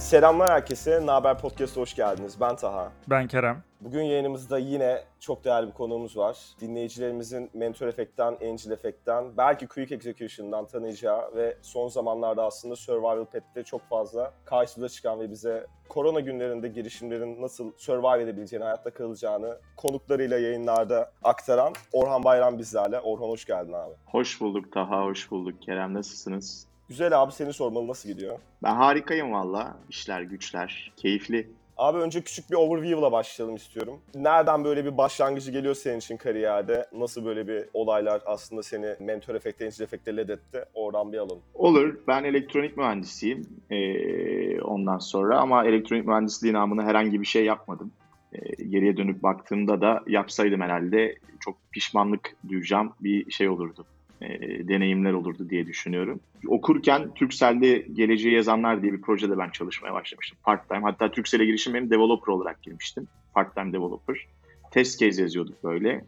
Selamlar herkese. Naber Podcast'a hoş geldiniz. Ben Taha. Ben Kerem. Bugün yayınımızda yine çok değerli bir konuğumuz var. Dinleyicilerimizin Mentor Effect'ten, Angel Effect'ten, belki Quick Execution'dan tanıyacağı ve son zamanlarda aslında Survival Pet'te çok fazla karşımıza çıkan ve bize korona günlerinde girişimlerin nasıl survive edebileceğini, hayatta kalacağını konuklarıyla yayınlarda aktaran Orhan Bayram bizlerle. Orhan hoş geldin abi. Hoş bulduk Taha, hoş bulduk. Kerem nasılsınız? Güzel abi seni sormalı nasıl gidiyor? Ben harikayım valla. İşler güçler. Keyifli. Abi önce küçük bir overview'la başlayalım istiyorum. Nereden böyle bir başlangıcı geliyor senin için kariyerde? Nasıl böyle bir olaylar aslında seni mentor efekte, angel efekte led etti? Oradan bir alalım. Olur. Ben elektronik mühendisiyim. Ee, ondan sonra ama elektronik mühendisliği namına herhangi bir şey yapmadım. Ee, geriye dönüp baktığımda da yapsaydım herhalde çok pişmanlık duyacağım bir şey olurdu. E, deneyimler olurdu diye düşünüyorum. Okurken Türkcell'de Geleceği Yazanlar diye bir projede ben çalışmaya başlamıştım. Part time. Hatta Türkcell'e girişim benim developer olarak girmiştim. Part time developer. Test case yazıyorduk böyle.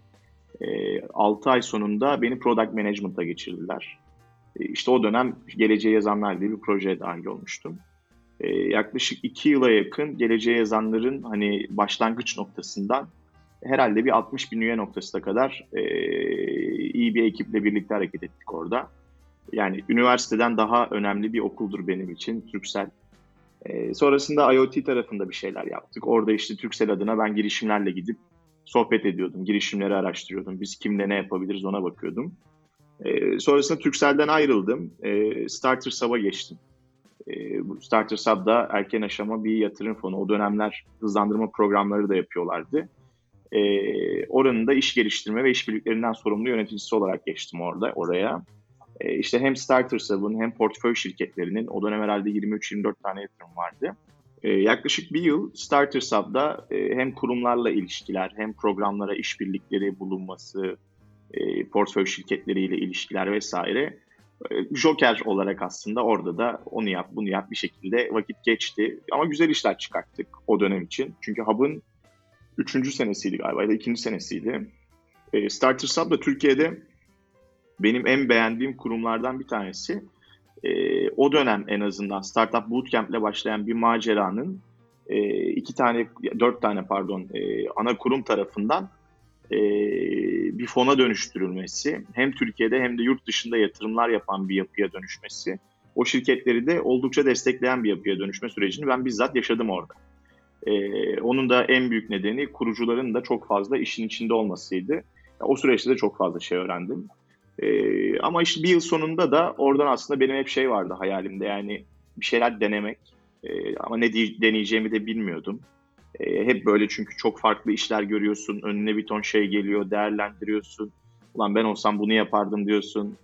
E, 6 ay sonunda beni product management'a geçirdiler. E, işte o dönem Geleceği Yazanlar diye bir projeye dahil olmuştum. E, yaklaşık 2 yıla yakın Geleceği Yazanların hani başlangıç noktasından herhalde bir 60 bin üye noktasına kadar e, iyi bir ekiple birlikte hareket ettik orada. Yani üniversiteden daha önemli bir okuldur benim için Türksel. E, sonrasında IoT tarafında bir şeyler yaptık. Orada işte Türksel adına ben girişimlerle gidip sohbet ediyordum. Girişimleri araştırıyordum. Biz kimle ne yapabiliriz ona bakıyordum. E, sonrasında Türksel'den ayrıldım. E, Starter Sub'a geçtim. E, Starter Sub'da erken aşama bir yatırım fonu. O dönemler hızlandırma programları da yapıyorlardı e, oranın da iş geliştirme ve işbirliklerinden sorumlu yöneticisi olarak geçtim orada oraya. E, işte hem Starter Sub'ın hem portföy şirketlerinin o dönem herhalde 23-24 tane yatırım vardı. E, yaklaşık bir yıl Starter Sub'da e, hem kurumlarla ilişkiler hem programlara işbirlikleri bulunması, e, portföy şirketleriyle ilişkiler vesaire Joker olarak aslında orada da onu yap bunu yap bir şekilde vakit geçti. Ama güzel işler çıkarttık o dönem için. Çünkü Hub'ın üçüncü senesiydi galiba ya da ikinci senesiydi. E, Starter Sub da Türkiye'de benim en beğendiğim kurumlardan bir tanesi. E, o dönem en azından Startup Bootcamp ile başlayan bir maceranın e, iki tane, dört tane pardon e, ana kurum tarafından e, bir fona dönüştürülmesi, hem Türkiye'de hem de yurt dışında yatırımlar yapan bir yapıya dönüşmesi, o şirketleri de oldukça destekleyen bir yapıya dönüşme sürecini ben bizzat yaşadım orada. Ee, onun da en büyük nedeni kurucuların da çok fazla işin içinde olmasıydı. O süreçte de çok fazla şey öğrendim. Ee, ama işte bir yıl sonunda da oradan aslında benim hep şey vardı hayalimde yani bir şeyler denemek. Ee, ama ne deneyeceğimi de bilmiyordum. Ee, hep böyle çünkü çok farklı işler görüyorsun, önüne bir ton şey geliyor, değerlendiriyorsun. Ulan ben olsam bunu yapardım diyorsun.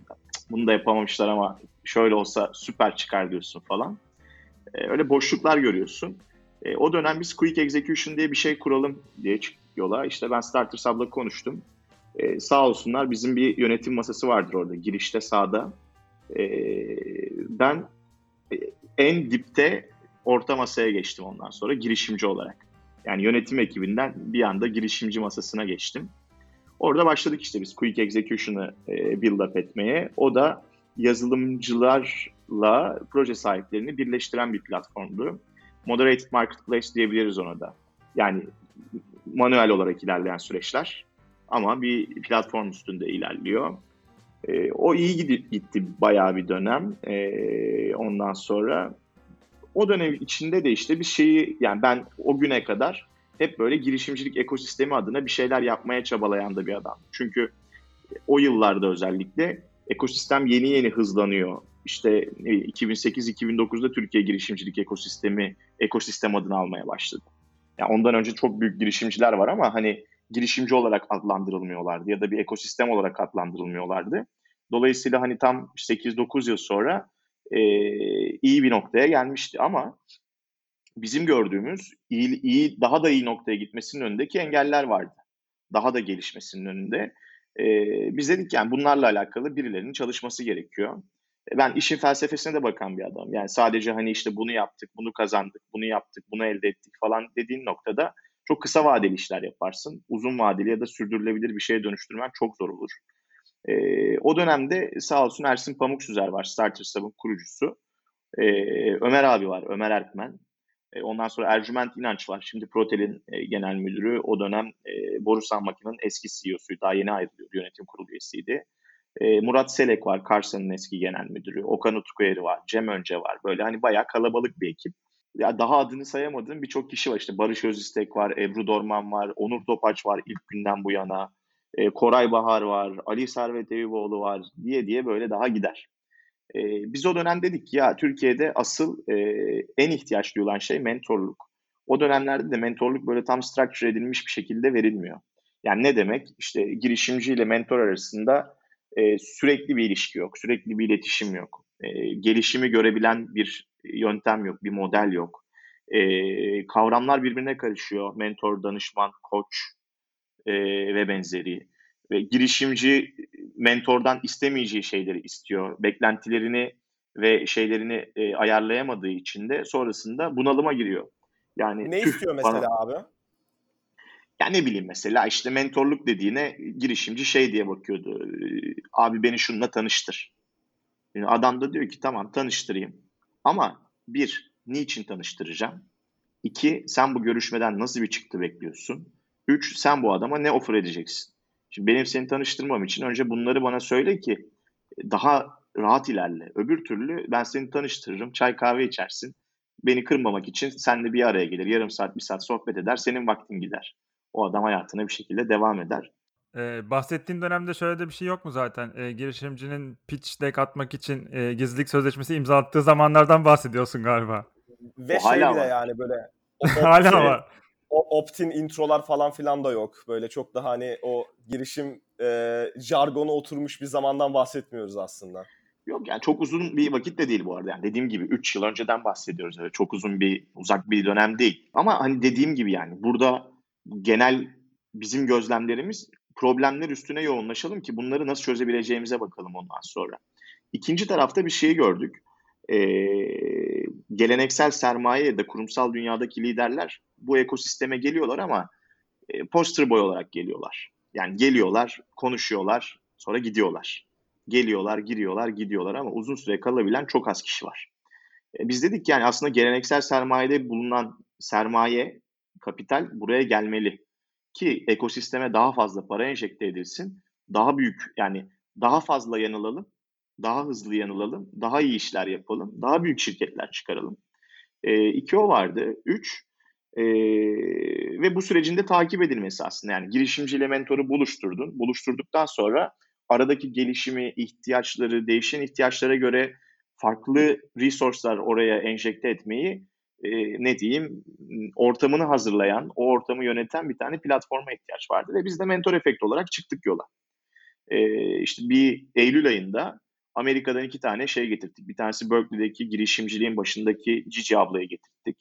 Bunu da yapamamışlar ama şöyle olsa süper çıkar diyorsun falan. Ee, öyle boşluklar görüyorsun. E, o dönem biz Quick Execution diye bir şey kuralım diye çıktık yola. İşte ben Starter Sub'la konuştum. E, sağ olsunlar bizim bir yönetim masası vardır orada girişte sağda. E, ben e, en dipte orta masaya geçtim ondan sonra girişimci olarak. Yani yönetim ekibinden bir anda girişimci masasına geçtim. Orada başladık işte biz Quick Execution'ı e, build up etmeye. O da yazılımcılarla proje sahiplerini birleştiren bir platformdu moderated marketplace diyebiliriz ona da. Yani manuel olarak ilerleyen süreçler ama bir platform üstünde ilerliyor. E, o iyi gitti, gitti bayağı bir dönem. E, ondan sonra o dönem içinde de işte bir şeyi yani ben o güne kadar hep böyle girişimcilik ekosistemi adına bir şeyler yapmaya çabalayan da bir adam. Çünkü o yıllarda özellikle ekosistem yeni yeni hızlanıyor işte 2008-2009'da Türkiye girişimcilik ekosistemi ekosistem adını almaya başladı. Yani ondan önce çok büyük girişimciler var ama hani girişimci olarak adlandırılmıyorlardı ya da bir ekosistem olarak adlandırılmıyorlardı. Dolayısıyla hani tam 8-9 yıl sonra e, iyi bir noktaya gelmişti ama bizim gördüğümüz iyi, iyi daha da iyi noktaya gitmesinin önündeki engeller vardı. Daha da gelişmesinin önünde. E, biz dedik yani bunlarla alakalı birilerinin çalışması gerekiyor ben işin felsefesine de bakan bir adamım. Yani sadece hani işte bunu yaptık, bunu kazandık, bunu yaptık, bunu elde ettik falan dediğin noktada çok kısa vadeli işler yaparsın. Uzun vadeli ya da sürdürülebilir bir şeye dönüştürmen çok zor olur. Ee, o dönemde sağ olsun Ersin Pamuksüzer var, Starter Sub'ın kurucusu. Ee, Ömer abi var, Ömer Erkmen. E, ondan sonra Ercüment İnanç var. Şimdi Protel'in e, genel müdürü. O dönem e, Borusan Makina'nın eski CEO'suydu. Daha yeni ayrılıyordu. Yönetim kurulu üyesiydi. E, Murat Selek var. Carson'ın eski genel müdürü. Okan Utkueri var. Cem Önce var. Böyle hani bayağı kalabalık bir ekip. Ya daha adını sayamadığım birçok kişi var. İşte Barış Özistek var. Ebru Dorman var. Onur Topaç var ilk günden bu yana. E, Koray Bahar var. Ali Servet Eyüboğlu var diye diye böyle daha gider. E, biz o dönem dedik ya Türkiye'de asıl e, en ihtiyaç duyulan şey mentorluk. O dönemlerde de mentorluk böyle tam structure edilmiş bir şekilde verilmiyor. Yani ne demek? İşte girişimci ile mentor arasında e, sürekli bir ilişki yok, sürekli bir iletişim yok. E, gelişimi görebilen bir yöntem yok, bir model yok. E, kavramlar birbirine karışıyor. Mentor, danışman, koç e, ve benzeri. Ve girişimci mentordan istemeyeceği şeyleri istiyor. Beklentilerini ve şeylerini e, ayarlayamadığı için de sonrasında bunalıma giriyor. Yani ne istiyor mesela bana, abi? Ya ne bileyim mesela işte mentorluk dediğine girişimci şey diye bakıyordu. Abi beni şununla tanıştır. Yani adam da diyor ki tamam tanıştırayım. Ama bir, niçin tanıştıracağım? İki, sen bu görüşmeden nasıl bir çıktı bekliyorsun? Üç, sen bu adama ne offer edeceksin? Şimdi benim seni tanıştırmam için önce bunları bana söyle ki daha rahat ilerle. Öbür türlü ben seni tanıştırırım, çay kahve içersin. Beni kırmamak için senle bir araya gelir. Yarım saat, bir saat sohbet eder. Senin vaktin gider. O adam hayatına bir şekilde devam eder. Ee, bahsettiğin dönemde şöyle de bir şey yok mu zaten? Ee, girişimcinin pitch deck atmak için e, gizlilik sözleşmesi imzalattığı zamanlardan bahsediyorsun galiba. Ve o şey bile var. yani böyle hala var o opt-in introlar falan filan da yok. Böyle çok daha hani o girişim e, jargonu oturmuş bir zamandan bahsetmiyoruz aslında. Yok yani çok uzun bir vakit de değil bu arada. Yani dediğim gibi 3 yıl önceden bahsediyoruz. Öyle çok uzun bir uzak bir dönem değil. Ama hani dediğim gibi yani burada genel bizim gözlemlerimiz problemler üstüne yoğunlaşalım ki bunları nasıl çözebileceğimize bakalım ondan sonra. İkinci tarafta bir şey gördük. Ee, geleneksel sermaye ya da kurumsal dünyadaki liderler bu ekosisteme geliyorlar ama e, poster boy olarak geliyorlar. Yani geliyorlar, konuşuyorlar, sonra gidiyorlar. Geliyorlar, giriyorlar, gidiyorlar ama uzun süre kalabilen çok az kişi var. E, biz dedik yani aslında geleneksel sermayede bulunan sermaye, kapital buraya gelmeli ki ekosisteme daha fazla para enjekte edilsin. Daha büyük yani daha fazla yanılalım, daha hızlı yanılalım, daha iyi işler yapalım, daha büyük şirketler çıkaralım. E, iki o vardı. Üç, e, ve bu sürecinde takip edilmesi aslında. Yani girişimciyle mentoru buluşturdun. Buluşturduktan sonra aradaki gelişimi, ihtiyaçları, değişen ihtiyaçlara göre farklı resource'lar oraya enjekte etmeyi e, ne diyeyim ortamını hazırlayan, o ortamı yöneten bir tane platforma ihtiyaç vardı. Ve biz de mentor efekt olarak çıktık yola. E, işte bir Eylül ayında Amerika'dan iki tane şey getirdik. Bir tanesi Berkeley'deki girişimciliğin başındaki Cici ablayı getirdik.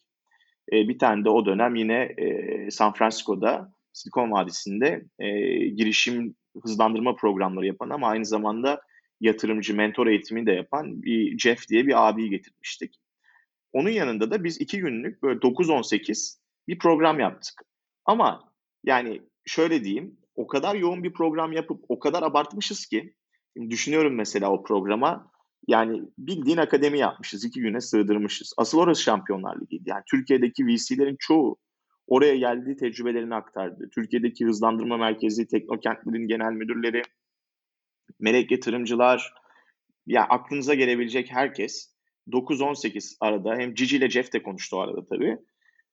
E, bir tane de o dönem yine e, San Francisco'da Silikon Vadisi'nde e, girişim hızlandırma programları yapan ama aynı zamanda yatırımcı mentor eğitimi de yapan bir Jeff diye bir abiyi getirmiştik. Onun yanında da biz iki günlük böyle 9-18 bir program yaptık. Ama yani şöyle diyeyim o kadar yoğun bir program yapıp o kadar abartmışız ki düşünüyorum mesela o programa yani bildiğin akademi yapmışız. iki güne sığdırmışız. Asıl orası Şampiyonlar Ligi'ydi. Yani Türkiye'deki VC'lerin çoğu oraya geldiği tecrübelerini aktardı. Türkiye'deki hızlandırma merkezi, teknokentlerin genel müdürleri, melek yatırımcılar, ya aklınıza gelebilecek herkes 9-18 arada hem Cici ile Jeff de konuştu o arada tabii.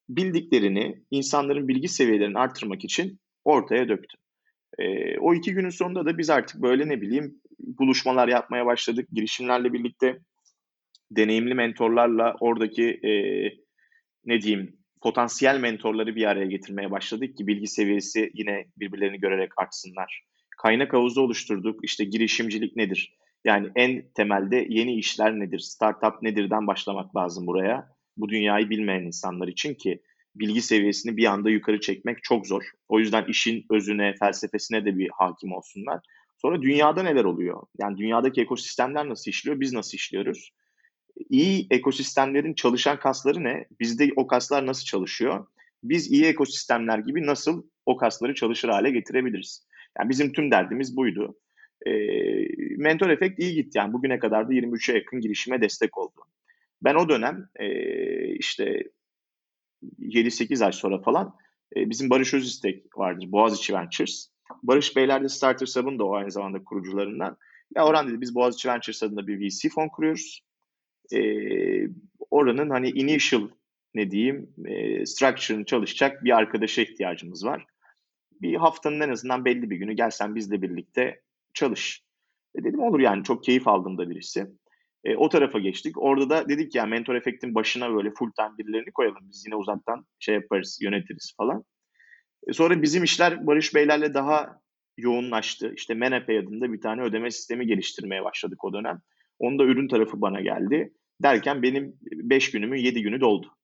Bildiklerini, insanların bilgi seviyelerini artırmak için ortaya döktü. E, o iki günün sonunda da biz artık böyle ne bileyim buluşmalar yapmaya başladık. Girişimlerle birlikte deneyimli mentorlarla oradaki e, ne diyeyim potansiyel mentorları bir araya getirmeye başladık ki bilgi seviyesi yine birbirlerini görerek artsınlar. Kaynak havuzu oluşturduk. İşte girişimcilik nedir? Yani en temelde yeni işler nedir? Startup nedirden başlamak lazım buraya. Bu dünyayı bilmeyen insanlar için ki bilgi seviyesini bir anda yukarı çekmek çok zor. O yüzden işin özüne, felsefesine de bir hakim olsunlar. Sonra dünyada neler oluyor? Yani dünyadaki ekosistemler nasıl işliyor? Biz nasıl işliyoruz? İyi ekosistemlerin çalışan kasları ne? Bizde o kaslar nasıl çalışıyor? Biz iyi ekosistemler gibi nasıl o kasları çalışır hale getirebiliriz? Yani bizim tüm derdimiz buydu. E, mentor efekt iyi gitti. Yani bugüne kadar da 23'e yakın girişime destek oldu. Ben o dönem e, işte 7-8 ay sonra falan e, bizim Barış Özistek vardır. Boğaziçi Ventures. Barış Beyler de Starter Sub'ın da o aynı zamanda kurucularından. Ya Orhan dedi biz Boğaziçi Ventures adında bir VC fon kuruyoruz. E, oranın hani initial ne diyeyim e, structure'ını çalışacak bir arkadaşa ihtiyacımız var. Bir haftanın en azından belli bir günü gelsen bizle birlikte çalış. E dedim olur yani çok keyif aldım da birisi. E, o tarafa geçtik. Orada da dedik ya mentor efektin başına böyle full time birilerini koyalım. Biz yine uzaktan şey yaparız, yönetiriz falan. E, sonra bizim işler Barış Beylerle daha yoğunlaştı. İşte Menepay adında bir tane ödeme sistemi geliştirmeye başladık o dönem. Onun da ürün tarafı bana geldi. Derken benim 5 günümün 7 günü doldu.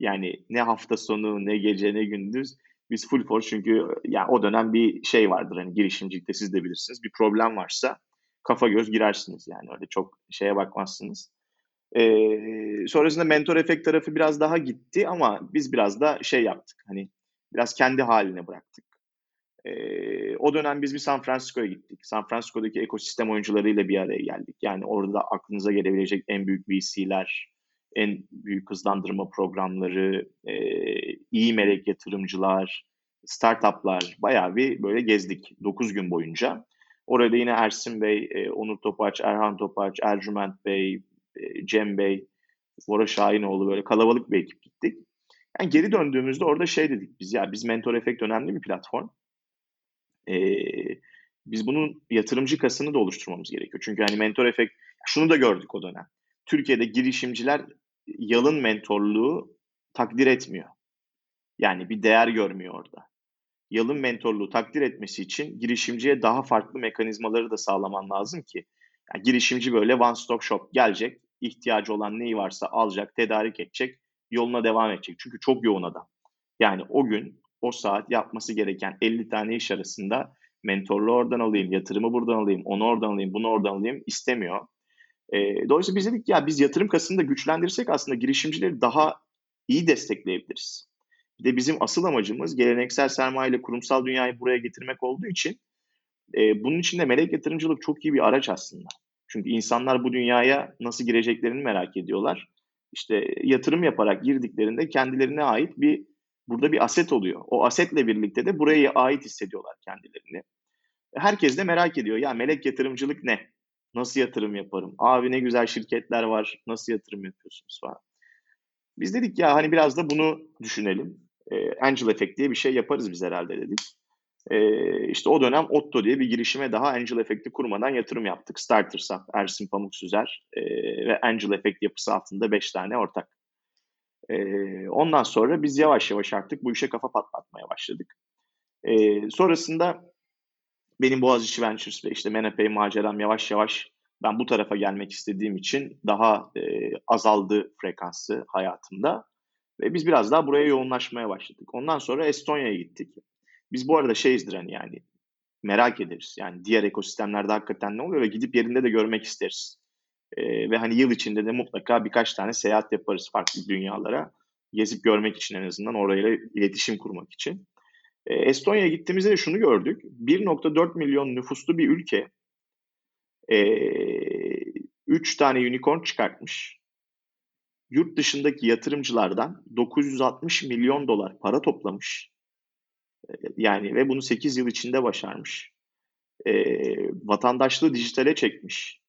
Yani ne hafta sonu, ne gece, ne gündüz biz full force çünkü yani o dönem bir şey vardır hani girişimcilikte siz de bilirsiniz. Bir problem varsa kafa göz girersiniz yani öyle çok şeye bakmazsınız. Ee, sonrasında mentor efekt tarafı biraz daha gitti ama biz biraz da şey yaptık hani biraz kendi haline bıraktık. Ee, o dönem biz bir San Francisco'ya gittik. San Francisco'daki ekosistem oyuncularıyla bir araya geldik. Yani orada aklınıza gelebilecek en büyük VC'ler, en büyük hızlandırma programları, e, iyi melek yatırımcılar, startuplar bayağı bir böyle gezdik 9 gün boyunca. Orada yine Ersin Bey, e, Onur Topaç, Erhan Topaç, Ercüment Bey, e, Cem Bey, Bora Şahinoğlu böyle kalabalık bir ekip gittik. Yani geri döndüğümüzde orada şey dedik biz ya biz Mentor Effect önemli bir platform. Ee, biz bunun yatırımcı kasını da oluşturmamız gerekiyor. Çünkü hani Mentor Effect şunu da gördük o dönem. Türkiye'de girişimciler yalın mentorluğu takdir etmiyor. Yani bir değer görmüyor orada. Yalın mentorluğu takdir etmesi için girişimciye daha farklı mekanizmaları da sağlaman lazım ki. Yani girişimci böyle one stop shop gelecek, ihtiyacı olan neyi varsa alacak, tedarik edecek, yoluna devam edecek. Çünkü çok yoğun adam. Yani o gün, o saat yapması gereken 50 tane iş arasında mentorluğu oradan alayım, yatırımı buradan alayım, onu oradan alayım, bunu oradan alayım istemiyor. E, dolayısıyla biz dedik ya biz yatırım kasını da güçlendirsek aslında girişimcileri daha iyi destekleyebiliriz. Bir de bizim asıl amacımız geleneksel sermaye ile kurumsal dünyayı buraya getirmek olduğu için e, bunun için de melek yatırımcılık çok iyi bir araç aslında. Çünkü insanlar bu dünyaya nasıl gireceklerini merak ediyorlar. İşte yatırım yaparak girdiklerinde kendilerine ait bir burada bir aset oluyor. O asetle birlikte de buraya ait hissediyorlar kendilerini. Herkes de merak ediyor. Ya melek yatırımcılık ne? Nasıl yatırım yaparım? Abi ne güzel şirketler var. Nasıl yatırım yapıyorsunuz falan. Biz dedik ya hani biraz da bunu düşünelim. E, Angel Effect diye bir şey yaparız biz herhalde dedik. E, işte o dönem Otto diye bir girişime daha Angel Effect'i kurmadan yatırım yaptık. Starters Up, Ersin Pamuk Süzer e, ve Angel Effect yapısı altında 5 tane ortak. E, ondan sonra biz yavaş yavaş artık bu işe kafa patlatmaya başladık. E, sonrasında benim Boğaziçi Ventures ve işte Menepay maceram yavaş yavaş ben bu tarafa gelmek istediğim için daha e, azaldı frekansı hayatımda. Ve biz biraz daha buraya yoğunlaşmaya başladık. Ondan sonra Estonya'ya gittik. Biz bu arada şeyizdir hani yani merak ederiz. Yani diğer ekosistemlerde hakikaten ne oluyor ve gidip yerinde de görmek isteriz. E, ve hani yıl içinde de mutlaka birkaç tane seyahat yaparız farklı dünyalara. Gezip görmek için en azından orayla iletişim kurmak için. E, Estonya'ya gittiğimizde de şunu gördük. 1.4 milyon nüfuslu bir ülke. E, 3 tane unicorn çıkartmış. Yurt dışındaki yatırımcılardan 960 milyon dolar para toplamış. E, yani ve bunu 8 yıl içinde başarmış. E, vatandaşlığı dijitale çekmiş.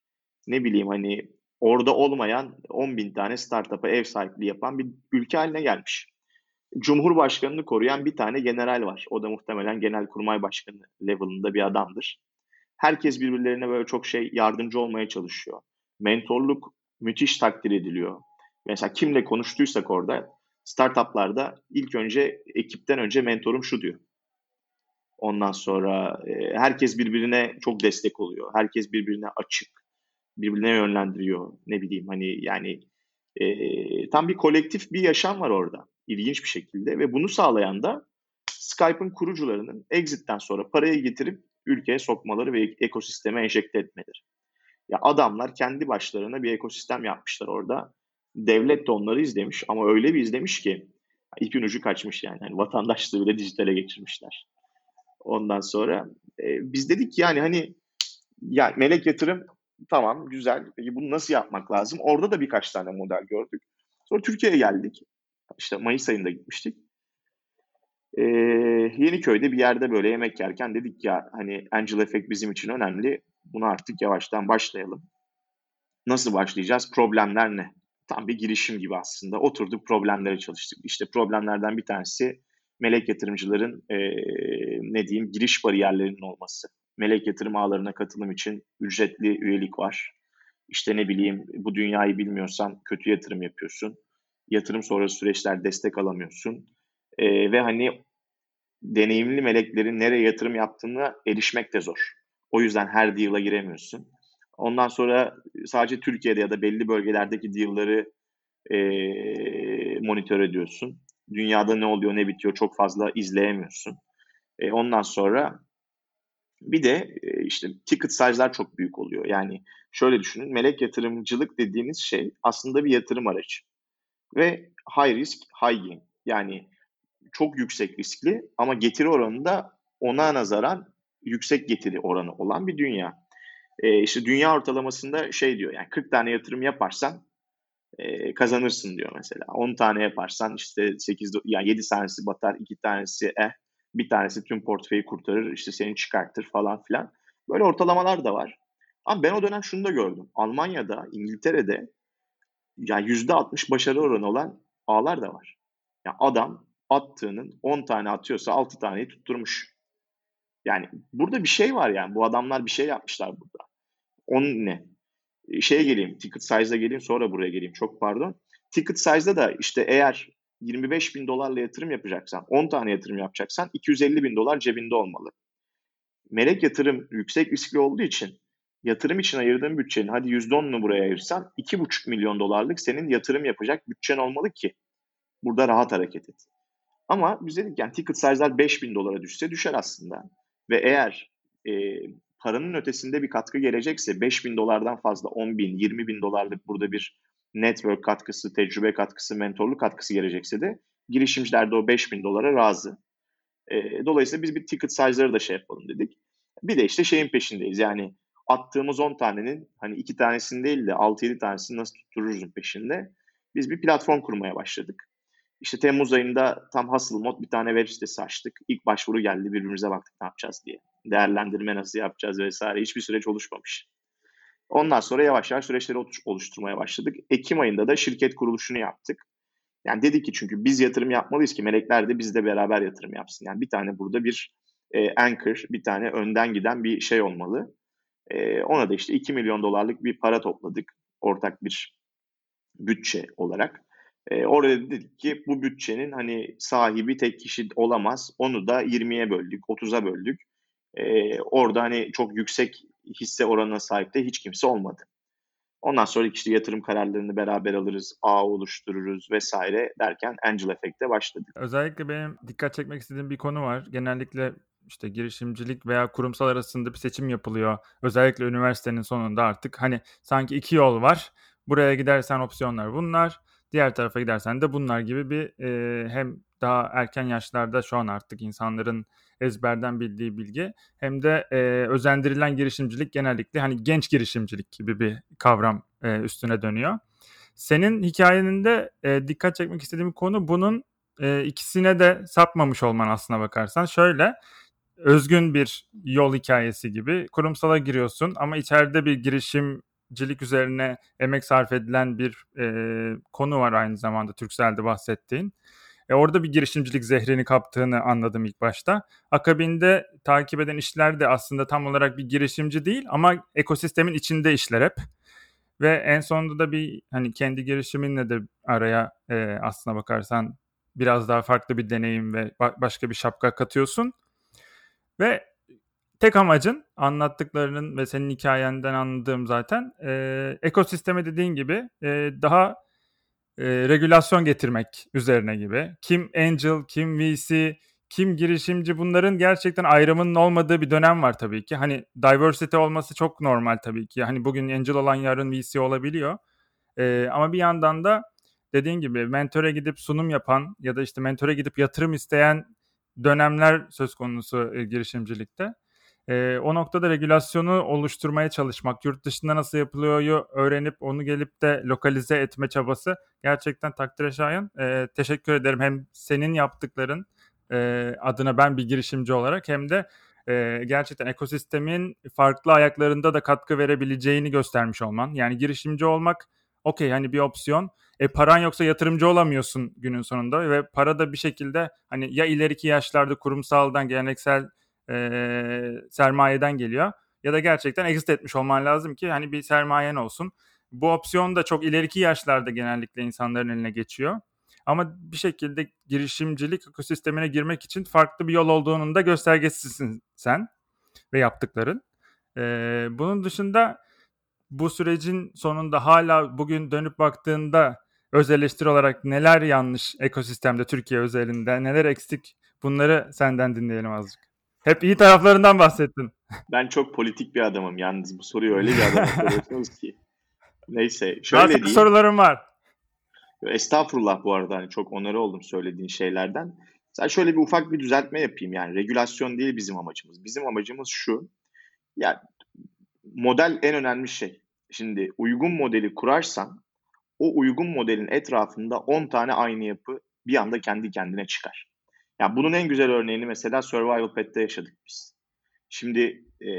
Ne bileyim hani orada olmayan 10 bin tane startup'a ev sahipliği yapan bir ülke haline gelmiş. Cumhurbaşkanını koruyan bir tane general var. O da muhtemelen genelkurmay başkanı level'ında bir adamdır. Herkes birbirlerine böyle çok şey yardımcı olmaya çalışıyor. Mentorluk müthiş takdir ediliyor. Mesela kimle konuştuysak orada startuplarda ilk önce ekipten önce mentorum şu diyor. Ondan sonra e, herkes birbirine çok destek oluyor. Herkes birbirine açık. Birbirine yönlendiriyor. Ne bileyim hani yani e, tam bir kolektif bir yaşam var orada. İlginç bir şekilde ve bunu sağlayan da Skype'ın kurucularının exit'ten sonra parayı getirip ülkeye sokmaları ve ekosisteme enjekte etmeleri. Ya adamlar kendi başlarına bir ekosistem yapmışlar orada. Devlet de onları izlemiş ama öyle bir izlemiş ki ipin ucu kaçmış yani. yani vatandaşlığı bile dijitale geçirmişler. Ondan sonra e, biz dedik yani hani ya melek yatırım tamam güzel. Peki bunu nasıl yapmak lazım? Orada da birkaç tane model gördük. Sonra Türkiye'ye geldik. İşte Mayıs ayında gitmiştik. Ee, Yeniköy'de bir yerde böyle yemek yerken dedik ya hani Angel Effect bizim için önemli. Bunu artık yavaştan başlayalım. Nasıl başlayacağız? Problemler ne? Tam bir girişim gibi aslında. Oturduk problemlere çalıştık. İşte problemlerden bir tanesi melek yatırımcıların e, ne diyeyim giriş bariyerlerinin olması. Melek yatırım ağlarına katılım için ücretli üyelik var. İşte ne bileyim bu dünyayı bilmiyorsan kötü yatırım yapıyorsun. Yatırım sonrası süreçler destek alamıyorsun. E, ve hani deneyimli meleklerin nereye yatırım yaptığına erişmek de zor. O yüzden her deal'a giremiyorsun. Ondan sonra sadece Türkiye'de ya da belli bölgelerdeki deal'ları e, monitör ediyorsun. Dünyada ne oluyor ne bitiyor çok fazla izleyemiyorsun. E, ondan sonra bir de e, işte ticket size'lar çok büyük oluyor. Yani şöyle düşünün melek yatırımcılık dediğiniz şey aslında bir yatırım aracı. Ve high risk, high gain. Yani çok yüksek riskli ama getiri oranında ona nazaran yüksek getiri oranı olan bir dünya. E, işte dünya ortalamasında şey diyor yani 40 tane yatırım yaparsan e, kazanırsın diyor mesela. 10 tane yaparsan işte 8 yani 7 tanesi batar, 2 tanesi eh, bir tanesi tüm portföyü kurtarır, işte seni çıkartır falan filan. Böyle ortalamalar da var. Ama ben o dönem şunu da gördüm. Almanya'da, İngiltere'de yani %60 başarı oranı olan ağlar da var. Yani adam attığının 10 tane atıyorsa 6 taneyi tutturmuş. Yani burada bir şey var yani. Bu adamlar bir şey yapmışlar burada. Onun ne? Şeye geleyim, ticket size'a geleyim sonra buraya geleyim. Çok pardon. Ticket size'da da işte eğer 25 bin dolarla yatırım yapacaksan, 10 tane yatırım yapacaksan 250 bin dolar cebinde olmalı. Melek yatırım yüksek riskli olduğu için yatırım için ayırdığın bütçenin hadi %10'unu buraya ayırsan 2,5 milyon dolarlık senin yatırım yapacak bütçen olmalı ki burada rahat hareket et. Ama biz dedik yani ticket size'lar 5 bin dolara düşse düşer aslında. Ve eğer e, paranın ötesinde bir katkı gelecekse 5 bin dolardan fazla 10 bin, 20 bin dolarlık burada bir network katkısı, tecrübe katkısı, mentorluk katkısı gelecekse de girişimciler de o 5 bin dolara razı. E, dolayısıyla biz bir ticket size'ları da şey yapalım dedik. Bir de işte şeyin peşindeyiz yani attığımız 10 tanenin hani 2 tanesini değil de 6-7 tanesini nasıl tuttururuzun peşinde. Biz bir platform kurmaya başladık. İşte Temmuz ayında tam hasıl mod bir tane web sitesi açtık. İlk başvuru geldi birbirimize baktık ne yapacağız diye. Değerlendirme nasıl yapacağız vesaire hiçbir süreç oluşmamış. Ondan sonra yavaş yavaş süreçleri oluşturmaya başladık. Ekim ayında da şirket kuruluşunu yaptık. Yani dedik ki çünkü biz yatırım yapmalıyız ki melekler de bizle beraber yatırım yapsın. Yani bir tane burada bir e, anchor, bir tane önden giden bir şey olmalı. E, ona da işte 2 milyon dolarlık bir para topladık. Ortak bir bütçe olarak. E, orada dedik ki bu bütçenin hani sahibi tek kişi olamaz. Onu da 20'ye böldük, 30'a böldük. E, orada hani çok yüksek hisse oranına sahip de hiç kimse olmadı. Ondan sonra işte yatırım kararlarını beraber alırız, ağ oluştururuz vesaire derken Angel Effect'e başladık. Özellikle benim dikkat çekmek istediğim bir konu var. Genellikle işte girişimcilik veya kurumsal arasında bir seçim yapılıyor. Özellikle üniversitenin sonunda artık hani sanki iki yol var. Buraya gidersen opsiyonlar bunlar. Diğer tarafa gidersen de bunlar gibi bir e, hem daha erken yaşlarda şu an artık insanların ezberden bildiği bilgi hem de e, özendirilen girişimcilik genellikle hani genç girişimcilik gibi bir kavram e, üstüne dönüyor. Senin hikayeninde e, dikkat çekmek istediğim konu bunun e, ikisine de sapmamış olman aslına bakarsan. Şöyle özgün bir yol hikayesi gibi kurumsala giriyorsun ama içeride bir girişim cilik üzerine emek sarf edilen bir e, konu var aynı zamanda Türksel'de bahsettiğin. E, orada bir girişimcilik zehrini kaptığını anladım ilk başta. Akabinde takip eden işler de aslında tam olarak bir girişimci değil ama ekosistemin içinde işler hep. Ve en sonunda da bir hani kendi girişiminle de araya e, aslına bakarsan biraz daha farklı bir deneyim ve ba- başka bir şapka katıyorsun. Ve tek amacın anlattıklarının ve senin hikayenden anladığım zaten e, ekosisteme dediğin gibi e, daha e, regülasyon getirmek üzerine gibi. Kim angel, kim VC, kim girişimci bunların gerçekten ayrımının olmadığı bir dönem var tabii ki. Hani diversity olması çok normal tabii ki. Hani bugün angel olan yarın VC olabiliyor. E, ama bir yandan da dediğin gibi mentöre gidip sunum yapan ya da işte mentöre gidip yatırım isteyen dönemler söz konusu e, girişimcilikte. E, o noktada regülasyonu oluşturmaya çalışmak, yurt dışında nasıl yapılıyor öğrenip onu gelip de lokalize etme çabası gerçekten takdire şayan. E, teşekkür ederim hem senin yaptıkların e, adına ben bir girişimci olarak hem de e, gerçekten ekosistemin farklı ayaklarında da katkı verebileceğini göstermiş olman. Yani girişimci olmak okey hani bir opsiyon. E paran yoksa yatırımcı olamıyorsun günün sonunda ve para da bir şekilde hani ya ileriki yaşlarda kurumsaldan geleneksel e, sermayeden geliyor ya da gerçekten exit etmiş olman lazım ki hani bir sermayen olsun. Bu opsiyon da çok ileriki yaşlarda genellikle insanların eline geçiyor. Ama bir şekilde girişimcilik ekosistemine girmek için farklı bir yol olduğunun da göstergesisin sen ve yaptıkların. Ee, bunun dışında bu sürecin sonunda hala bugün dönüp baktığında öz eleştiri olarak neler yanlış ekosistemde Türkiye özelinde, neler eksik bunları senden dinleyelim azıcık. Hep iyi taraflarından bahsettin. Ben çok politik bir adamım yalnız bu soruyu öyle bir adama soruyorsunuz ki. Neyse şöyle Daha diyeyim. sorularım var. Estağfurullah bu arada hani çok onarı oldum söylediğin şeylerden. Sen şöyle bir ufak bir düzeltme yapayım yani regülasyon değil bizim amacımız. Bizim amacımız şu. Yani model en önemli şey. Şimdi uygun modeli kurarsan o uygun modelin etrafında 10 tane aynı yapı bir anda kendi kendine çıkar. Yani bunun en güzel örneğini mesela Survival Pet'te yaşadık biz. Şimdi ee,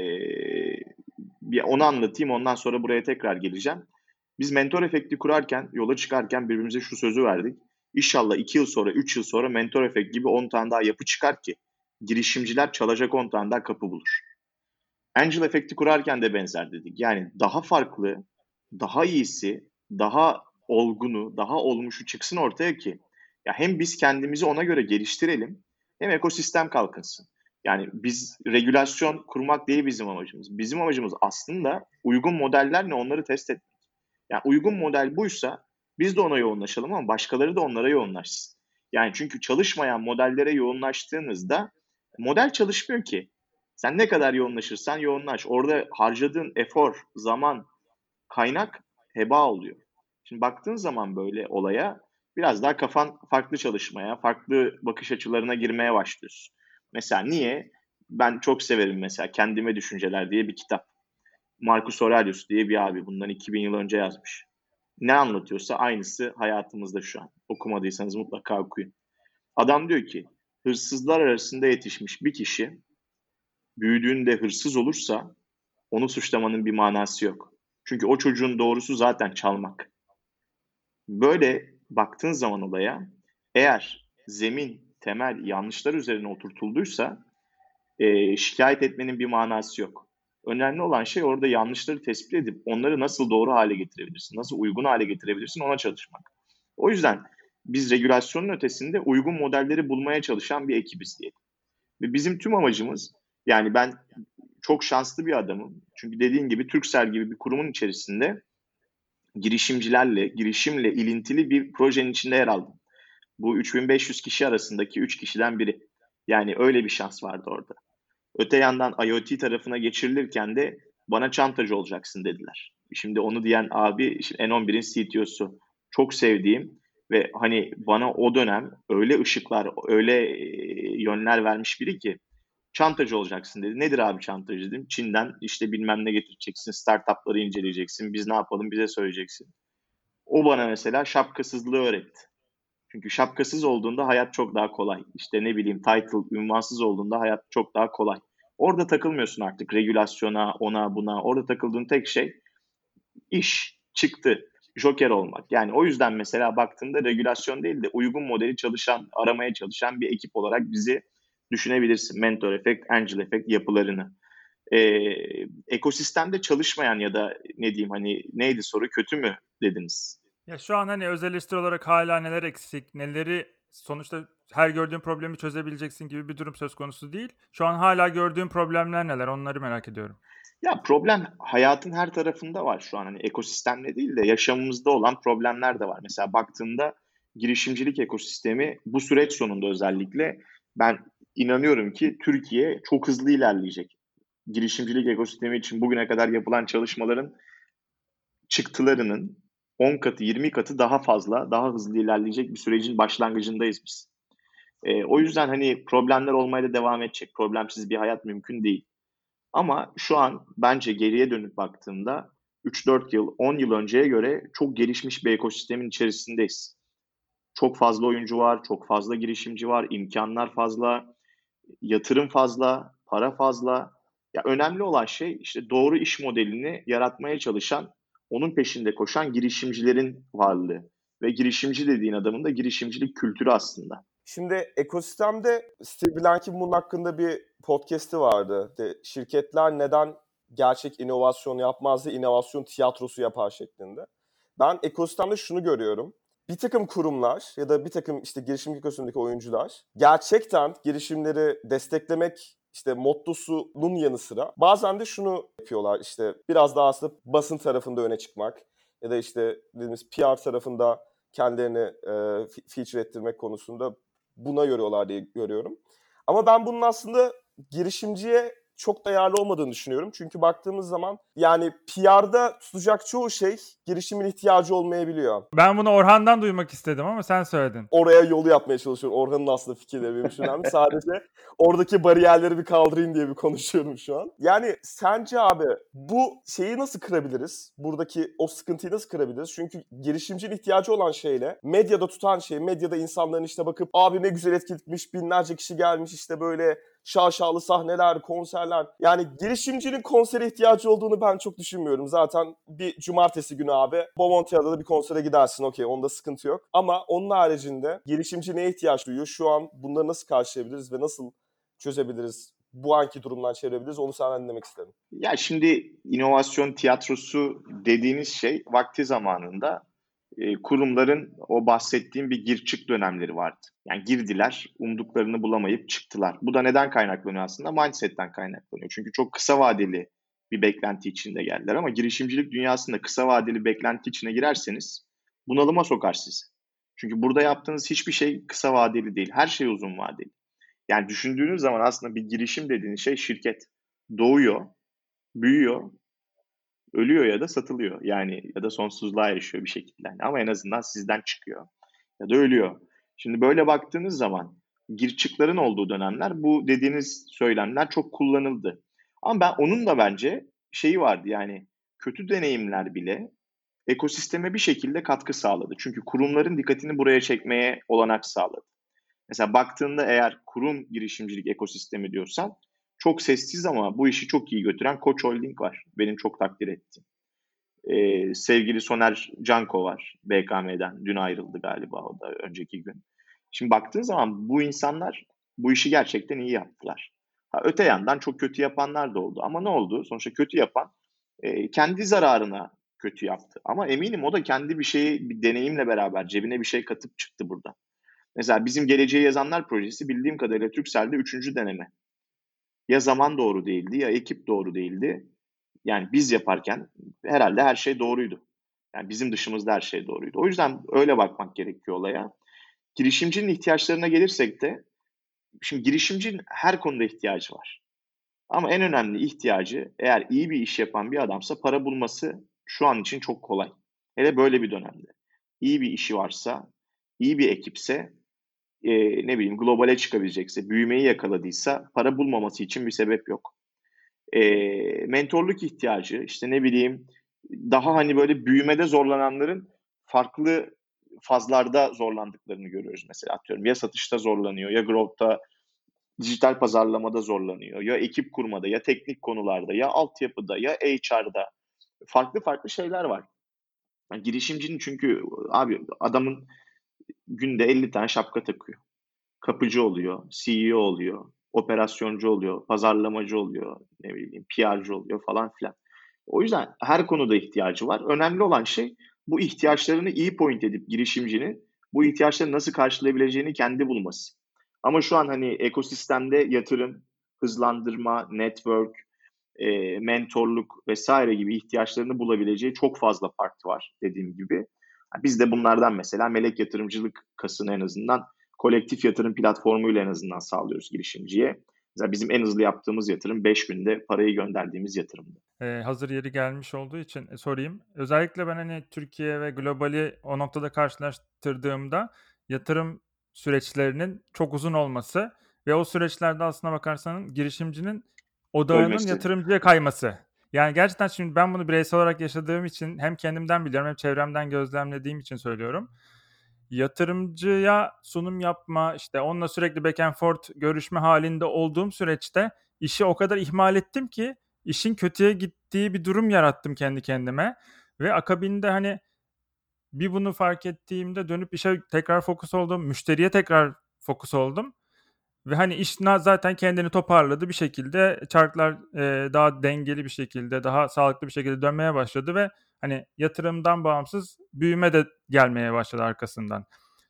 bir onu anlatayım ondan sonra buraya tekrar geleceğim. Biz mentor efekti kurarken, yola çıkarken birbirimize şu sözü verdik. İnşallah 2 yıl sonra, 3 yıl sonra mentor efekt gibi 10 tane daha yapı çıkar ki girişimciler çalacak 10 tane daha kapı bulur. Angel efekti kurarken de benzer dedik. Yani daha farklı, daha iyisi, daha olgunu, daha olmuşu çıksın ortaya ki ya hem biz kendimizi ona göre geliştirelim hem ekosistem kalkınsın. Yani biz regülasyon kurmak değil bizim amacımız. Bizim amacımız aslında uygun modeller ne onları test etmek. Yani uygun model buysa biz de ona yoğunlaşalım ama başkaları da onlara yoğunlaşsın. Yani çünkü çalışmayan modellere yoğunlaştığınızda model çalışmıyor ki. Sen ne kadar yoğunlaşırsan yoğunlaş. Orada harcadığın efor, zaman, kaynak heba oluyor. Şimdi baktığın zaman böyle olaya biraz daha kafan farklı çalışmaya, farklı bakış açılarına girmeye başlıyorsun. Mesela niye? Ben çok severim mesela Kendime Düşünceler diye bir kitap. Marcus Aurelius diye bir abi bundan 2000 yıl önce yazmış. Ne anlatıyorsa aynısı hayatımızda şu an. Okumadıysanız mutlaka okuyun. Adam diyor ki hırsızlar arasında yetişmiş bir kişi büyüdüğünde hırsız olursa onu suçlamanın bir manası yok. Çünkü o çocuğun doğrusu zaten çalmak. Böyle baktığın zaman olaya eğer zemin, temel yanlışlar üzerine oturtulduysa e, şikayet etmenin bir manası yok. Önemli olan şey orada yanlışları tespit edip onları nasıl doğru hale getirebilirsin, nasıl uygun hale getirebilirsin ona çalışmak. O yüzden biz regülasyonun ötesinde uygun modelleri bulmaya çalışan bir ekibiz diye. Ve bizim tüm amacımız yani ben çok şanslı bir adamım. Çünkü dediğin gibi Türksel gibi bir kurumun içerisinde girişimcilerle, girişimle ilintili bir projenin içinde yer aldım. Bu 3500 kişi arasındaki 3 kişiden biri. Yani öyle bir şans vardı orada. Öte yandan IoT tarafına geçirilirken de bana çantacı olacaksın dediler. Şimdi onu diyen abi N11'in CTO'su. Çok sevdiğim ve hani bana o dönem öyle ışıklar, öyle yönler vermiş biri ki çantacı olacaksın dedi. Nedir abi çantacı dedim. Çin'den işte bilmem ne getireceksin, startupları inceleyeceksin, biz ne yapalım bize söyleyeceksin. O bana mesela şapkasızlığı öğretti. Çünkü şapkasız olduğunda hayat çok daha kolay. İşte ne bileyim title, ünvansız olduğunda hayat çok daha kolay. Orada takılmıyorsun artık regülasyona, ona, buna. Orada takıldığın tek şey iş, çıktı, joker olmak. Yani o yüzden mesela baktığında regülasyon değil de uygun modeli çalışan, aramaya çalışan bir ekip olarak bizi düşünebilirsin. Mentor efekt, angel efekt yapılarını. Ee, ekosistemde çalışmayan ya da ne diyeyim hani neydi soru kötü mü dediniz? Ya şu an hani öz eleştiri olarak hala neler eksik, neleri sonuçta her gördüğün problemi çözebileceksin gibi bir durum söz konusu değil. Şu an hala gördüğün problemler neler onları merak ediyorum. Ya problem hayatın her tarafında var şu an. Hani ekosistemle değil de yaşamımızda olan problemler de var. Mesela baktığında girişimcilik ekosistemi bu süreç sonunda özellikle ben inanıyorum ki Türkiye çok hızlı ilerleyecek. Girişimcilik ekosistemi için bugüne kadar yapılan çalışmaların çıktılarının 10 katı, 20 katı daha fazla, daha hızlı ilerleyecek bir sürecin başlangıcındayız biz. E, o yüzden hani problemler olmaya da devam edecek. Problemsiz bir hayat mümkün değil. Ama şu an bence geriye dönüp baktığımda 3-4 yıl, 10 yıl önceye göre çok gelişmiş bir ekosistemin içerisindeyiz. Çok fazla oyuncu var, çok fazla girişimci var, imkanlar fazla, yatırım fazla, para fazla. Ya önemli olan şey işte doğru iş modelini yaratmaya çalışan, onun peşinde koşan girişimcilerin varlığı ve girişimci dediğin adamın da girişimcilik kültürü aslında. Şimdi ekosistemde Steve Blank'in bunun hakkında bir podcast'i vardı. De, şirketler neden gerçek inovasyon yapmaz da inovasyon tiyatrosu yapar şeklinde. Ben ekosistemde şunu görüyorum. Bir takım kurumlar ya da bir takım işte girişim ekosistemindeki oyuncular gerçekten girişimleri desteklemek işte mottosunun yanı sıra bazen de şunu yapıyorlar işte biraz daha aslında basın tarafında öne çıkmak ya da işte dediğimiz PR tarafında kendilerini e, feature ettirmek konusunda buna yoruyorlar diye görüyorum. Ama ben bunun aslında girişimciye çok değerli olmadığını düşünüyorum. Çünkü baktığımız zaman yani PR'da tutacak çoğu şey girişimin ihtiyacı olmayabiliyor. Ben bunu Orhan'dan duymak istedim ama sen söyledin. Oraya yolu yapmaya çalışıyorum. Orhan'ın aslında fikirleri benim için önemli. Sadece oradaki bariyerleri bir kaldırayım diye bir konuşuyorum şu an. Yani sence abi bu şeyi nasıl kırabiliriz? Buradaki o sıkıntıyı nasıl kırabiliriz? Çünkü girişimcinin ihtiyacı olan şeyle medyada tutan şey, medyada insanların işte bakıp abi ne güzel etkilemiş binlerce kişi gelmiş işte böyle şaşalı sahneler, konserler. Yani girişimcinin konsere ihtiyacı olduğunu ben çok düşünmüyorum. Zaten bir cumartesi günü abi Bomontia'da da bir konsere gidersin okey onda sıkıntı yok. Ama onun haricinde girişimci neye ihtiyaç duyuyor? Şu an bunları nasıl karşılayabiliriz ve nasıl çözebiliriz? Bu anki durumdan çevirebiliriz. Onu senden dinlemek isterim. Ya şimdi inovasyon tiyatrosu dediğiniz şey vakti zamanında e, kurumların o bahsettiğim bir gir çık dönemleri vardı. Yani girdiler, umduklarını bulamayıp çıktılar. Bu da neden kaynaklanıyor aslında? Mindset'ten kaynaklanıyor. Çünkü çok kısa vadeli bir beklenti içinde geldiler ama girişimcilik dünyasında kısa vadeli beklenti içine girerseniz bunalıma sokar sizi. Çünkü burada yaptığınız hiçbir şey kısa vadeli değil. Her şey uzun vadeli. Yani düşündüğünüz zaman aslında bir girişim dediğiniz şey şirket. Doğuyor, büyüyor, ölüyor ya da satılıyor. Yani ya da sonsuzluğa yaşıyor bir şekilde. Ama en azından sizden çıkıyor ya da ölüyor. Şimdi böyle baktığınız zaman gir çıkların olduğu dönemler bu dediğiniz söylemler çok kullanıldı. Ama ben onun da bence şeyi vardı yani kötü deneyimler bile ekosisteme bir şekilde katkı sağladı. Çünkü kurumların dikkatini buraya çekmeye olanak sağladı. Mesela baktığında eğer kurum girişimcilik ekosistemi diyorsan çok sessiz ama bu işi çok iyi götüren Koç Holding var. Benim çok takdir ettiğim. Ee, sevgili Soner Canko var BKM'den. Dün ayrıldı galiba o da önceki gün. Şimdi baktığın zaman bu insanlar bu işi gerçekten iyi yaptılar. Ha, öte yandan çok kötü yapanlar da oldu. Ama ne oldu? Sonuçta kötü yapan e, kendi zararına kötü yaptı. Ama eminim o da kendi bir şeyi, bir deneyimle beraber cebine bir şey katıp çıktı burada. Mesela bizim Geleceği Yazanlar projesi bildiğim kadarıyla Türkcell'de üçüncü deneme. Ya zaman doğru değildi ya ekip doğru değildi. Yani biz yaparken herhalde her şey doğruydu. Yani bizim dışımızda her şey doğruydu. O yüzden öyle bakmak gerekiyor olaya. Girişimcinin ihtiyaçlarına gelirsek de şimdi girişimcinin her konuda ihtiyacı var. Ama en önemli ihtiyacı eğer iyi bir iş yapan bir adamsa para bulması şu an için çok kolay. Hele böyle bir dönemde. İyi bir işi varsa, iyi bir ekipse, e, ne bileyim globale çıkabilecekse, büyümeyi yakaladıysa para bulmaması için bir sebep yok. E, mentorluk ihtiyacı, işte ne bileyim daha hani böyle büyümede zorlananların farklı fazlarda zorlandıklarını görüyoruz mesela atıyorum. Ya satışta zorlanıyor, ya growth'ta, dijital pazarlamada zorlanıyor, ya ekip kurmada, ya teknik konularda, ya altyapıda, ya HR'da farklı farklı şeyler var. Yani girişimcinin çünkü abi adamın günde 50 tane şapka takıyor. Kapıcı oluyor, CEO oluyor, operasyoncu oluyor, pazarlamacı oluyor, ne bileyim PR'cı oluyor falan filan. O yüzden her konuda ihtiyacı var. Önemli olan şey bu ihtiyaçlarını iyi point edip girişimcinin bu ihtiyaçları nasıl karşılayabileceğini kendi bulması. Ama şu an hani ekosistemde yatırım, hızlandırma, network, e, mentorluk vesaire gibi ihtiyaçlarını bulabileceği çok fazla parti var dediğim gibi. Biz de bunlardan mesela melek yatırımcılık kasını en azından kolektif yatırım platformuyla en azından sağlıyoruz girişimciye. Mesela bizim en hızlı yaptığımız yatırım 5 günde parayı gönderdiğimiz yatırımdı. Ee, hazır yeri gelmiş olduğu için e, sorayım. Özellikle ben hani Türkiye ve globali o noktada karşılaştırdığımda yatırım süreçlerinin çok uzun olması ve o süreçlerde aslına bakarsanız girişimcinin odağının Ölmesi. yatırımcıya kayması. Yani gerçekten şimdi ben bunu bireysel olarak yaşadığım için hem kendimden biliyorum hem çevremden gözlemlediğim için söylüyorum. Yatırımcıya sunum yapma, işte onunla sürekli back and forth görüşme halinde olduğum süreçte işi o kadar ihmal ettim ki işin kötüye gittiği bir durum yarattım kendi kendime. Ve akabinde hani bir bunu fark ettiğimde dönüp işe tekrar fokus oldum. Müşteriye tekrar fokus oldum. Ve hani iş zaten kendini toparladı bir şekilde. Çarklar e, daha dengeli bir şekilde, daha sağlıklı bir şekilde dönmeye başladı ve hani yatırımdan bağımsız büyüme de gelmeye başladı arkasından.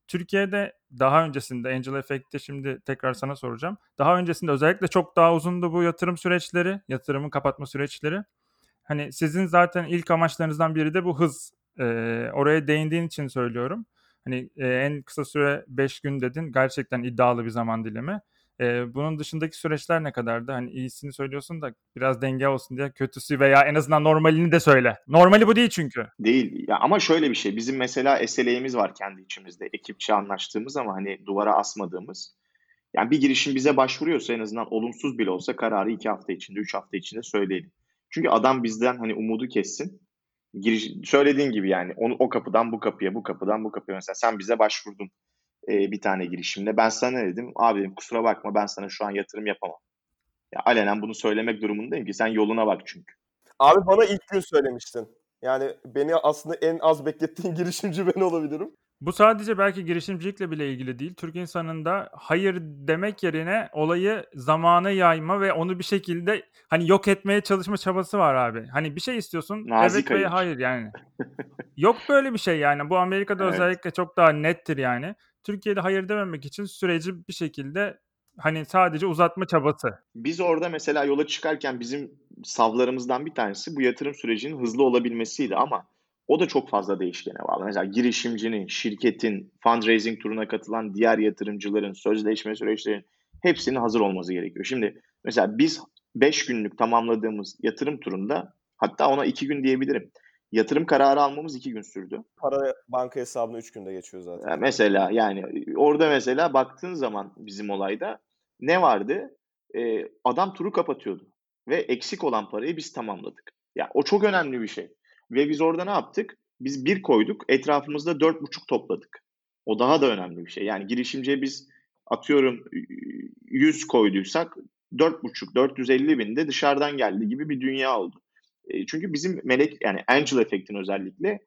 Türkiye'de daha öncesinde Angel Effect'te şimdi tekrar sana soracağım. Daha öncesinde özellikle çok daha uzundu bu yatırım süreçleri, yatırımın kapatma süreçleri. Hani sizin zaten ilk amaçlarınızdan biri de bu hız. Ee, oraya değindiğin için söylüyorum. Hani e, en kısa süre 5 gün dedin. Gerçekten iddialı bir zaman dilimi. E, bunun dışındaki süreçler ne kadardı? Hani iyisini söylüyorsun da biraz denge olsun diye kötüsü veya en azından normalini de söyle. Normali bu değil çünkü. Değil. Ya ama şöyle bir şey. Bizim mesela SLA'miz var kendi içimizde. Ekipçe anlaştığımız ama hani duvara asmadığımız. Yani bir girişim bize başvuruyorsa en azından olumsuz bile olsa kararı iki hafta içinde, üç hafta içinde söyleyelim. Çünkü adam bizden hani umudu kessin. Giriş, söylediğin gibi yani onu, o kapıdan bu kapıya, bu kapıdan bu kapıya. Mesela sen bize başvurdun e, bir tane girişimde. Ben sana ne dedim? Abi dedim kusura bakma ben sana şu an yatırım yapamam. Ya alenen bunu söylemek durumundayım ki sen yoluna bak çünkü. Abi bana ilk gün söylemiştin. Yani beni aslında en az beklettiğin girişimci ben olabilirim. Bu sadece belki girişimcilikle bile ilgili değil. Türk insanında hayır demek yerine olayı zamana yayma ve onu bir şekilde hani yok etmeye çalışma çabası var abi. Hani bir şey istiyorsun Nazik evet ve hayır. hayır yani. yok böyle bir şey yani. Bu Amerika'da Evet. özellikle çok daha nettir yani. Türkiye'de hayır dememek için süreci bir şekilde hani sadece uzatma çabası. Biz orada mesela yola çıkarken bizim savlarımızdan bir tanesi bu yatırım sürecinin hızlı olabilmesiydi ama o da çok fazla değişkene bağlı. Mesela girişimcinin, şirketin, fundraising turuna katılan diğer yatırımcıların, sözleşme süreçlerinin hepsinin hazır olması gerekiyor. Şimdi mesela biz 5 günlük tamamladığımız yatırım turunda hatta ona 2 gün diyebilirim. Yatırım kararı almamız 2 gün sürdü. Para banka hesabına 3 günde geçiyor zaten. Ya mesela yani orada mesela baktığın zaman bizim olayda ne vardı? Ee, adam turu kapatıyordu ve eksik olan parayı biz tamamladık. Ya o çok önemli bir şey. Ve biz orada ne yaptık? Biz bir koyduk, etrafımızda dört buçuk topladık. O daha da önemli bir şey. Yani girişimciye biz atıyorum 100 koyduysak 4,5 450 bin de dışarıdan geldi gibi bir dünya oldu. E, çünkü bizim melek yani angel efektin özellikle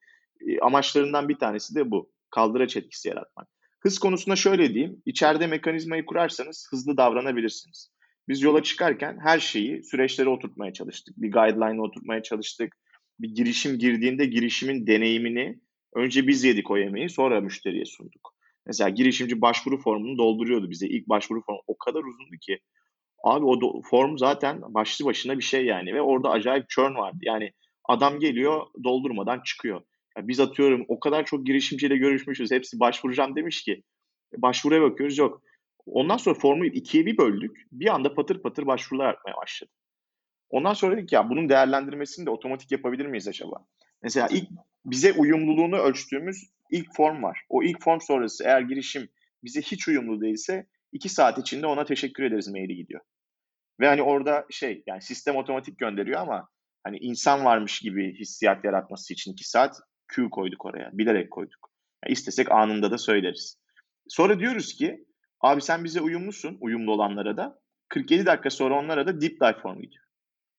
e, amaçlarından bir tanesi de bu. Kaldıraç etkisi yaratmak. Hız konusunda şöyle diyeyim. içeride mekanizmayı kurarsanız hızlı davranabilirsiniz. Biz yola çıkarken her şeyi süreçlere oturtmaya çalıştık. Bir guideline oturtmaya çalıştık. Bir girişim girdiğinde girişimin deneyimini önce biz yedik o yemeği sonra müşteriye sunduk. Mesela girişimci başvuru formunu dolduruyordu bize. İlk başvuru formu o kadar uzundu ki. Abi o do- form zaten başlı başına bir şey yani ve orada acayip churn vardı. Yani adam geliyor doldurmadan çıkıyor. Ya biz atıyorum o kadar çok girişimciyle görüşmüşüz. Hepsi başvuracağım demiş ki. Başvuruya bakıyoruz yok. Ondan sonra formu ikiye bir böldük. Bir anda patır patır başvurular artmaya başladı. Ondan sonra dedik ya bunun değerlendirmesini de otomatik yapabilir miyiz acaba? Mesela ilk bize uyumluluğunu ölçtüğümüz ilk form var. O ilk form sonrası eğer girişim bize hiç uyumlu değilse iki saat içinde ona teşekkür ederiz maili gidiyor. Ve hani orada şey yani sistem otomatik gönderiyor ama hani insan varmış gibi hissiyat yaratması için iki saat Q koyduk oraya. Bilerek koyduk. Yani istesek anında da söyleriz. Sonra diyoruz ki abi sen bize uyumlusun, uyumlu olanlara da. 47 dakika sonra onlara da deep dive formu gidiyor.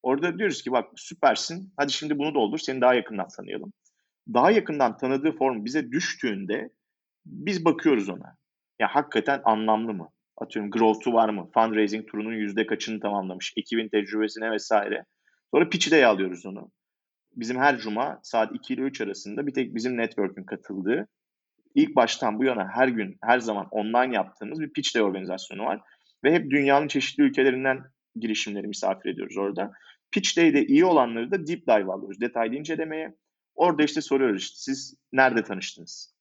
Orada diyoruz ki bak süpersin. Hadi şimdi bunu doldur. Seni daha yakından tanıyalım. Daha yakından tanıdığı form bize düştüğünde biz bakıyoruz ona. Ya hakikaten anlamlı mı? Atıyorum growth'u var mı? Fundraising turunun yüzde kaçını tamamlamış? Ekibin tecrübesine vesaire. Sonra pitch day alıyoruz onu. Bizim her cuma saat 2 ile 3 arasında bir tek bizim network'ün katıldığı ilk baştan bu yana her gün her zaman online yaptığımız bir pitch day organizasyonu var. Ve hep dünyanın çeşitli ülkelerinden girişimleri misafir ediyoruz orada. Pitch Day'de iyi olanları da deep dive alıyoruz. Detaylı incelemeye. Orada işte soruyoruz işte siz nerede tanıştınız?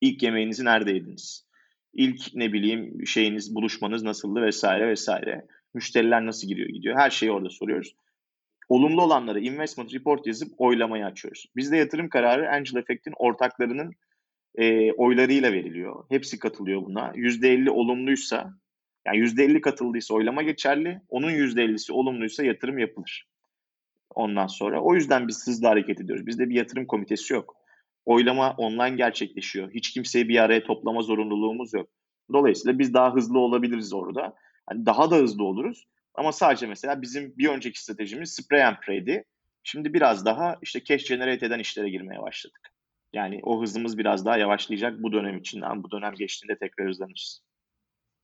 İlk yemeğinizi nerede yediniz? İlk ne bileyim şeyiniz, buluşmanız nasıldı vesaire vesaire. Müşteriler nasıl giriyor gidiyor. Her şeyi orada soruyoruz. Olumlu olanlara investment report yazıp oylamayı açıyoruz. Bizde yatırım kararı Angel Effect'in ortaklarının e, oylarıyla veriliyor. Hepsi katılıyor buna. %50 olumluysa Yani %50 katıldıysa oylama geçerli. Onun %50'si olumluysa yatırım yapılır. Ondan sonra. O yüzden biz hızlı hareket ediyoruz. Bizde bir yatırım komitesi yok. Oylama online gerçekleşiyor. Hiç kimseyi bir araya toplama zorunluluğumuz yok. Dolayısıyla biz daha hızlı olabiliriz orada. Yani daha da hızlı oluruz. Ama sadece mesela bizim bir önceki stratejimiz spray and pray'di. Şimdi biraz daha işte cash generate eden işlere girmeye başladık. Yani o hızımız biraz daha yavaşlayacak bu dönem için. Ama bu dönem geçtiğinde tekrar hızlanırız.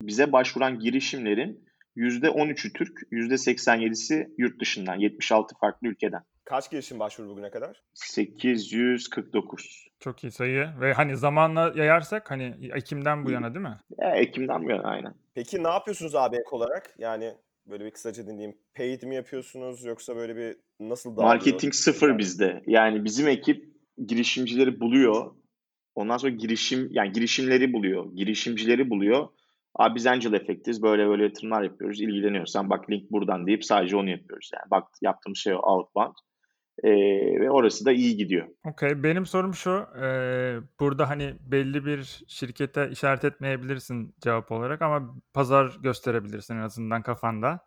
Bize başvuran girişimlerin %13'ü Türk, %87'si yurt dışından, 76 farklı ülkeden. Kaç girişim başvuru bugüne kadar? 849. Çok iyi sayı ve hani zamanla yayarsak hani Ekim'den bu yana değil mi? E, Ekim'den bu yana aynen. Peki ne yapıyorsunuz abi ek olarak? Yani böyle bir kısaca dinleyeyim. Paid mi yapıyorsunuz yoksa böyle bir nasıl dağılıyor? Marketing sıfır bizde. Yani bizim ekip girişimcileri buluyor. Ondan sonra girişim yani girişimleri buluyor. Girişimcileri buluyor. Abi biz Angel Effect'iz. Böyle böyle yatırımlar yapıyoruz. İlgileniyorsan bak link buradan deyip sadece onu yapıyoruz. Yani bak yaptığımız şey o outbound. Ee, ve orası da iyi gidiyor. Okey. Benim sorum şu. e, burada hani belli bir şirkete işaret etmeyebilirsin cevap olarak ama pazar gösterebilirsin en azından kafanda.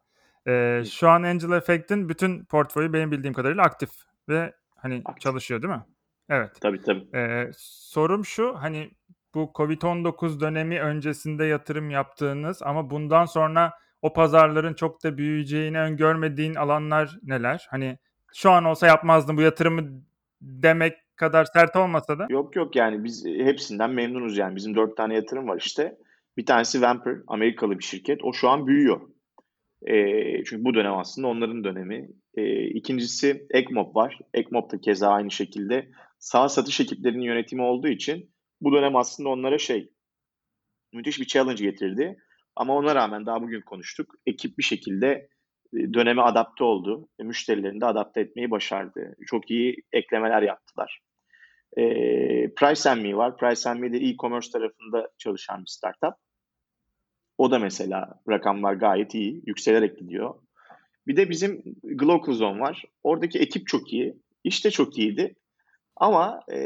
E, şu an Angel Effect'in bütün portföyü benim bildiğim kadarıyla aktif ve hani Aktif. çalışıyor değil mi? Evet. Tabii tabii. Ee, sorum şu hani bu Covid-19 dönemi öncesinde yatırım yaptığınız ama bundan sonra o pazarların çok da büyüyeceğini öngörmediğin alanlar neler? Hani şu an olsa yapmazdım bu yatırımı demek kadar sert olmasa da. Yok yok yani biz hepsinden memnunuz yani. Bizim dört tane yatırım var işte. Bir tanesi Vamper, Amerikalı bir şirket. O şu an büyüyor. Ee, çünkü bu dönem aslında onların dönemi. Ee, ikincisi Ekmob var. Ekmob da keza aynı şekilde sağ satış ekiplerinin yönetimi olduğu için bu dönem aslında onlara şey müthiş bir challenge getirdi. Ama ona rağmen daha bugün konuştuk. Ekip bir şekilde e, döneme adapte oldu. E, Müşterilerini de adapte etmeyi başardı. Çok iyi eklemeler yaptılar. E, Price Me var. Price Me de e-commerce tarafında çalışan bir startup. O da mesela rakamlar gayet iyi. Yükselerek gidiyor. Bir de bizim Glocal Zone var. Oradaki ekip çok iyi. İş de çok iyiydi. Ama e,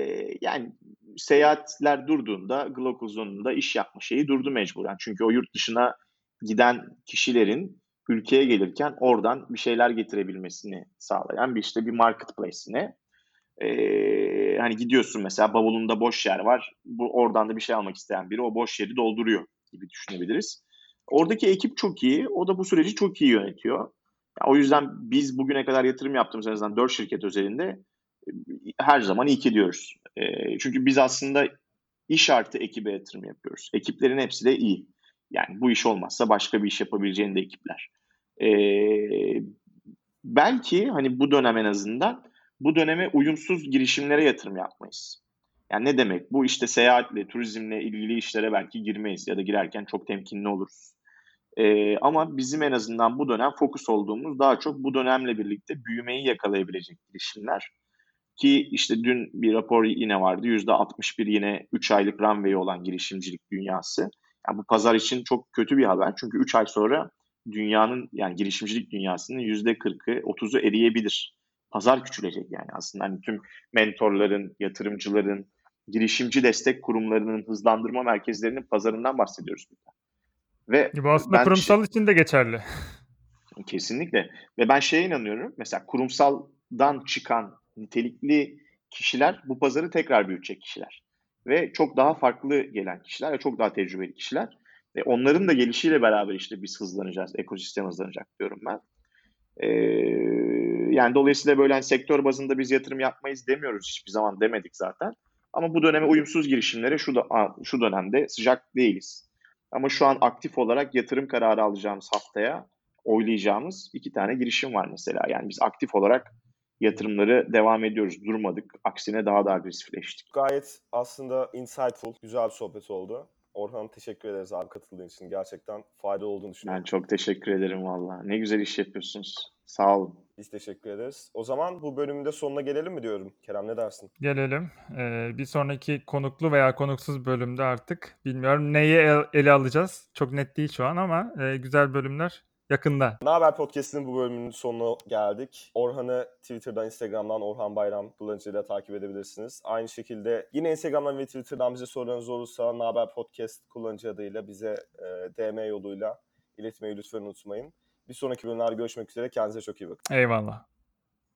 yani seyahatler durduğunda Glocal Zone'un da iş yapma şeyi durdu mecburen. Çünkü o yurt dışına giden kişilerin ülkeye gelirken oradan bir şeyler getirebilmesini sağlayan bir işte bir marketplace'ine ee, hani gidiyorsun mesela bavulunda boş yer var. Bu oradan da bir şey almak isteyen biri o boş yeri dolduruyor gibi düşünebiliriz. Oradaki ekip çok iyi. O da bu süreci çok iyi yönetiyor. Yani o yüzden biz bugüne kadar yatırım yaptığımız en azından 4 şirket özelinde her zaman iyi ki diyoruz. E, çünkü biz aslında iş artı ekibe yatırım yapıyoruz. Ekiplerin hepsi de iyi. Yani bu iş olmazsa başka bir iş yapabileceğin de ekipler. E, belki hani bu dönem en azından bu döneme uyumsuz girişimlere yatırım yapmayız. Yani ne demek? Bu işte seyahatle, turizmle ilgili işlere belki girmeyiz ya da girerken çok temkinli oluruz. Ee, ama bizim en azından bu dönem fokus olduğumuz daha çok bu dönemle birlikte büyümeyi yakalayabilecek girişimler. Ki işte dün bir rapor yine vardı. %61 yine 3 aylık runway olan girişimcilik dünyası. Yani bu pazar için çok kötü bir haber. Çünkü 3 ay sonra dünyanın yani girişimcilik dünyasının %40'ı 30'u eriyebilir. Pazar küçülecek yani aslında. Hani tüm mentorların, yatırımcıların, girişimci destek kurumlarının hızlandırma merkezlerinin pazarından bahsediyoruz burada. Ve bu aslında kurumsal şey, için de geçerli. Kesinlikle. Ve ben şeye inanıyorum. Mesela kurumsaldan çıkan nitelikli kişiler bu pazarı tekrar büyütecek kişiler. Ve çok daha farklı gelen kişiler ve çok daha tecrübeli kişiler. Ve onların da gelişiyle beraber işte biz hızlanacağız, ekosistem hızlanacak diyorum ben. Ee, yani dolayısıyla böyle hani sektör bazında biz yatırım yapmayız demiyoruz hiçbir zaman demedik zaten. Ama bu döneme uyumsuz girişimlere şu da şu dönemde sıcak değiliz. Ama şu an aktif olarak yatırım kararı alacağımız haftaya oylayacağımız iki tane girişim var mesela. Yani biz aktif olarak yatırımları devam ediyoruz. Durmadık. Aksine daha da agresifleştik. Gayet aslında insightful, güzel bir sohbet oldu. Orhan teşekkür ederiz abi katıldığın için. Gerçekten faydalı olduğunu düşünüyorum. Ben çok teşekkür ederim valla. Ne güzel iş yapıyorsunuz. Sağ olun. Biz teşekkür ederiz. O zaman bu bölümün de sonuna gelelim mi diyorum. Kerem ne dersin? Gelelim. Ee, bir sonraki konuklu veya konuksuz bölümde artık bilmiyorum neyi ele alacağız. Çok net değil şu an ama e, güzel bölümler yakında. Ne Haber Podcast'in bu bölümünün sonuna geldik. Orhan'ı Twitter'dan, Instagram'dan Orhan Bayram kullanıcıyla takip edebilirsiniz. Aynı şekilde yine Instagram'dan ve Twitter'dan bize sorularınız olursa Ne Haber Podcast kullanıcı adıyla bize e, DM yoluyla iletmeyi lütfen unutmayın. Bir sonraki bölümlerde görüşmek üzere. Kendinize çok iyi bakın. Eyvallah.